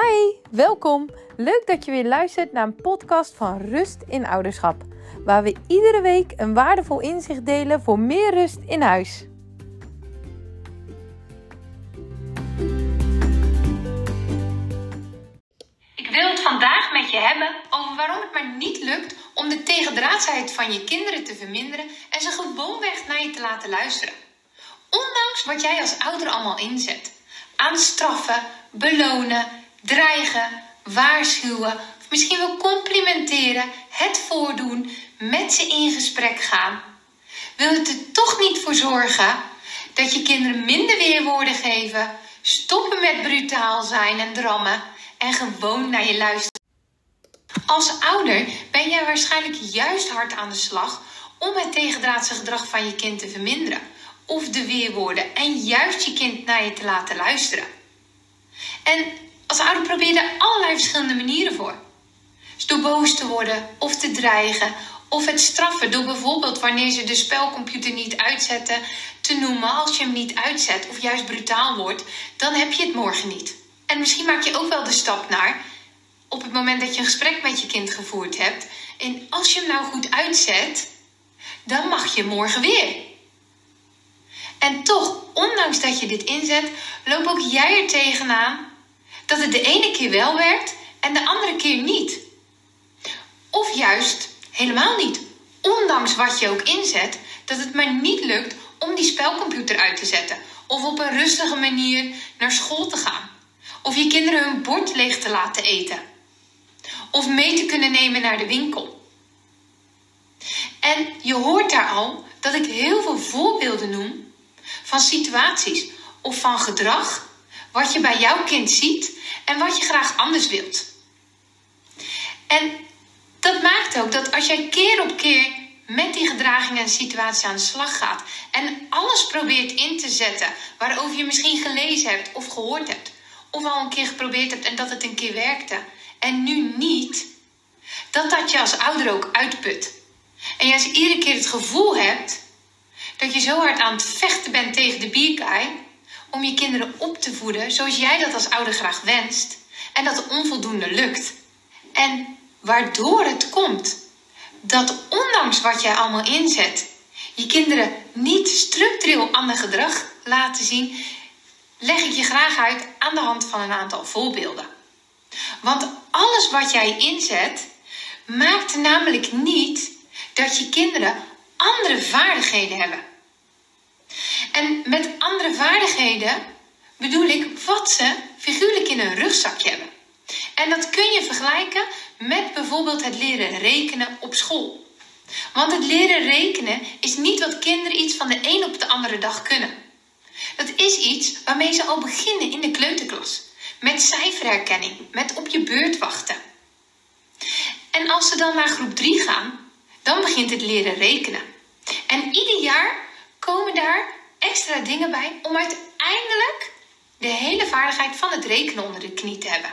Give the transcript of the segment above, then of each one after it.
Hi, welkom. Leuk dat je weer luistert naar een podcast van Rust in Ouderschap, waar we iedere week een waardevol inzicht delen voor meer rust in huis. Ik wil het vandaag met je hebben over waarom het maar niet lukt om de tegendraadsheid van je kinderen te verminderen en ze gewoonweg naar je te laten luisteren. Ondanks wat jij als ouder allemaal inzet. Aan straffen, belonen, dreigen, waarschuwen, of misschien wel complimenteren, het voordoen, met ze in gesprek gaan. Wil het er toch niet voor zorgen dat je kinderen minder weerwoorden geven, stoppen met brutaal zijn en drammen en gewoon naar je luisteren? Als ouder ben jij waarschijnlijk juist hard aan de slag om het tegendraadse gedrag van je kind te verminderen of de weerwoorden en juist je kind naar je te laten luisteren. En als ouder probeer je allerlei verschillende manieren voor. Dus door boos te worden of te dreigen of het straffen door bijvoorbeeld wanneer ze de spelcomputer niet uitzetten te noemen als je hem niet uitzet of juist brutaal wordt, dan heb je het morgen niet. En misschien maak je ook wel de stap naar op het moment dat je een gesprek met je kind gevoerd hebt en als je hem nou goed uitzet, dan mag je morgen weer. En toch, ondanks dat je dit inzet, loop ook jij er tegenaan dat het de ene keer wel werkt en de andere keer niet. Of juist helemaal niet. Ondanks wat je ook inzet, dat het maar niet lukt om die spelcomputer uit te zetten. Of op een rustige manier naar school te gaan. Of je kinderen hun bord leeg te laten eten. Of mee te kunnen nemen naar de winkel. En je hoort daar al dat ik heel veel voorbeelden noem van situaties of van gedrag wat je bij jouw kind ziet en wat je graag anders wilt. En dat maakt ook dat als jij keer op keer met die gedragingen en situatie aan de slag gaat en alles probeert in te zetten waarover je misschien gelezen hebt of gehoord hebt, of al een keer geprobeerd hebt en dat het een keer werkte en nu niet, dat dat je als ouder ook uitput. En jij iedere keer het gevoel hebt dat je zo hard aan het vechten bent tegen de bierkaai om je kinderen op te voeden zoals jij dat als ouder graag wenst en dat onvoldoende lukt. En waardoor het komt dat ondanks wat jij allemaal inzet, je kinderen niet structureel ander gedrag laten zien, leg ik je graag uit aan de hand van een aantal voorbeelden. Want alles wat jij inzet, maakt namelijk niet dat je kinderen andere vaardigheden hebben. En met andere vaardigheden bedoel ik wat ze figuurlijk in een rugzakje hebben. En dat kun je vergelijken met bijvoorbeeld het leren rekenen op school. Want het leren rekenen is niet wat kinderen iets van de een op de andere dag kunnen. Dat is iets waarmee ze al beginnen in de kleuterklas. Met cijferherkenning, met op je beurt wachten. En als ze dan naar groep 3 gaan, dan begint het leren rekenen. En ieder jaar komen daar extra dingen bij om uiteindelijk de hele vaardigheid van het rekenen onder de knie te hebben.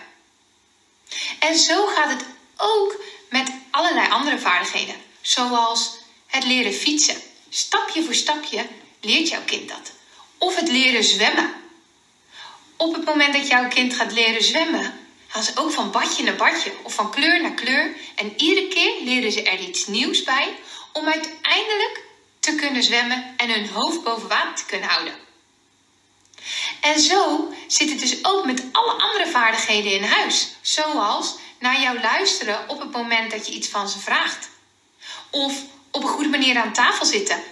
En zo gaat het ook met allerlei andere vaardigheden, zoals het leren fietsen. Stapje voor stapje leert jouw kind dat. Of het leren zwemmen. Op het moment dat jouw kind gaat leren zwemmen, gaan ze ook van badje naar badje of van kleur naar kleur. En iedere keer leren ze er iets nieuws bij om uiteindelijk te kunnen zwemmen en hun hoofd boven water te kunnen houden. En zo zit het dus ook met alle andere vaardigheden in huis, zoals naar jou luisteren op het moment dat je iets van ze vraagt. Of op een goede manier aan tafel zitten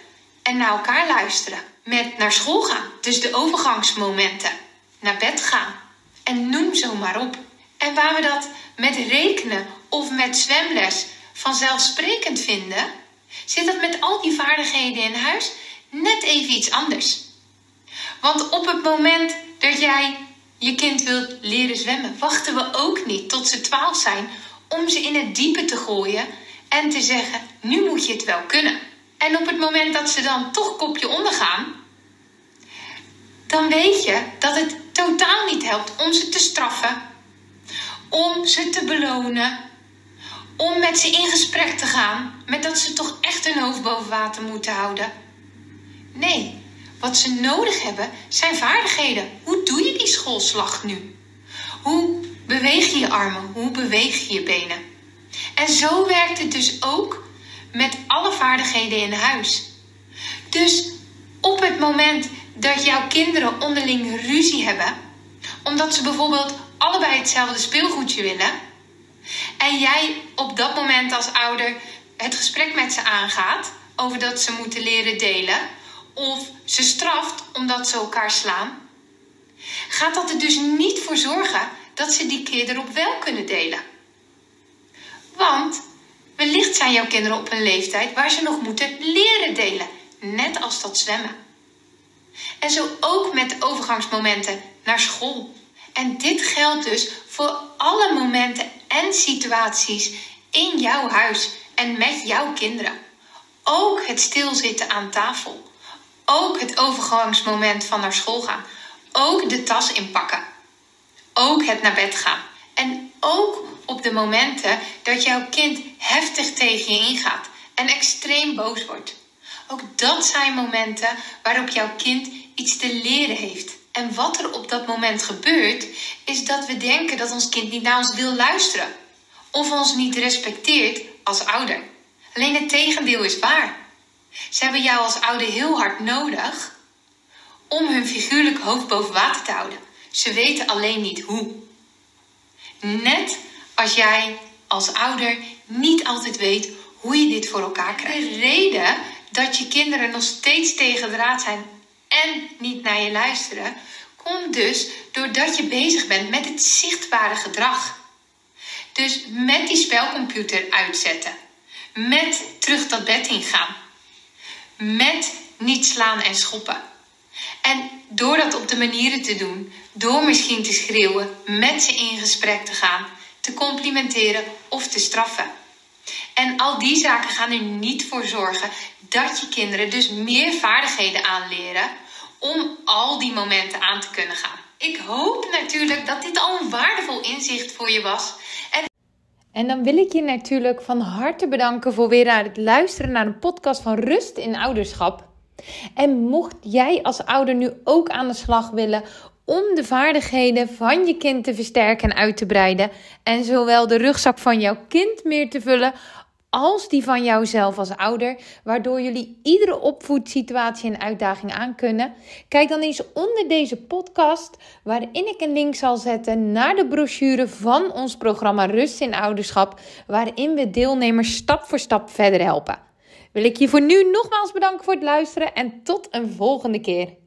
en naar elkaar luisteren. Met naar school gaan, dus de overgangsmomenten. Naar bed gaan. En noem zo maar op. En waar we dat met rekenen of met zwemles vanzelfsprekend vinden, zit dat met al die vaardigheden in huis net even iets anders. Want op het moment dat jij je kind wilt leren zwemmen, wachten we ook niet tot ze twaalf zijn om ze in het diepe te gooien en te zeggen: nu moet je het wel kunnen. En op het moment dat ze dan toch kopje ondergaan, dan weet je dat het totaal niet helpt om ze te straffen, om ze te belonen, om met ze in gesprek te gaan, met dat ze toch echt hun hoofd boven water moeten houden. Nee, wat ze nodig hebben zijn vaardigheden. Hoe doe je die schoolslag nu? Hoe beweeg je je armen? Hoe beweeg je je benen? En zo werkt het dus ook met alle vaardigheden in huis. Dus op het moment dat jouw kinderen onderling ruzie hebben, omdat ze bijvoorbeeld allebei hetzelfde speelgoedje willen, en jij op dat moment als ouder het gesprek met ze aangaat over dat ze moeten leren delen, of ze straft omdat ze elkaar slaan, gaat dat er dus niet voor zorgen dat ze die keer erop wel kunnen delen. Want wellicht zijn jouw kinderen op een leeftijd waar ze nog moeten leren delen, net als dat zwemmen. En zo ook met de overgangsmomenten naar school. En dit geldt dus voor alle momenten en situaties in jouw huis en met jouw kinderen. Ook het stilzitten aan tafel. Ook het overgangsmoment van naar school gaan. Ook de tas inpakken. Ook het naar bed gaan. En ook op de momenten dat jouw kind heftig tegen je ingaat en extreem boos wordt. Ook dat zijn momenten waarop jouw kind iets te leren heeft. En wat er op dat moment gebeurt, is dat we denken dat ons kind niet naar ons wil luisteren. Of ons niet respecteert als ouder. Alleen het tegendeel is waar. Ze hebben jou als ouder heel hard nodig om hun figuurlijk hoofd boven water te houden. Ze weten alleen niet hoe. Net als jij als ouder niet altijd weet hoe je dit voor elkaar krijgt. De reden dat je kinderen nog steeds tegen draad zijn en niet naar je luisteren, komt dus doordat je bezig bent met het zichtbare gedrag. Dus met die spelcomputer uitzetten, met terug dat bed ingaan, met niet slaan en schoppen. En door dat op de manieren te doen, door misschien te schreeuwen, met ze in gesprek te gaan, te complimenteren of te straffen. En al die zaken gaan er niet voor zorgen dat je kinderen dus meer vaardigheden aanleren om al die momenten aan te kunnen gaan. Ik hoop natuurlijk dat dit al een waardevol inzicht voor je was. En, en dan wil ik je natuurlijk van harte bedanken voor weer het luisteren naar een podcast van Rust in Ouderschap. En mocht jij als ouder nu ook aan de slag willen om de vaardigheden van je kind te versterken en uit te breiden en zowel de rugzak van jouw kind meer te vullen als die van jouzelf als ouder, waardoor jullie iedere opvoedsituatie en uitdaging aan kunnen. Kijk dan eens onder deze podcast, waarin ik een link zal zetten naar de brochure van ons programma Rust in Ouderschap, waarin we deelnemers stap voor stap verder helpen. Wil ik je voor nu nogmaals bedanken voor het luisteren en tot een volgende keer.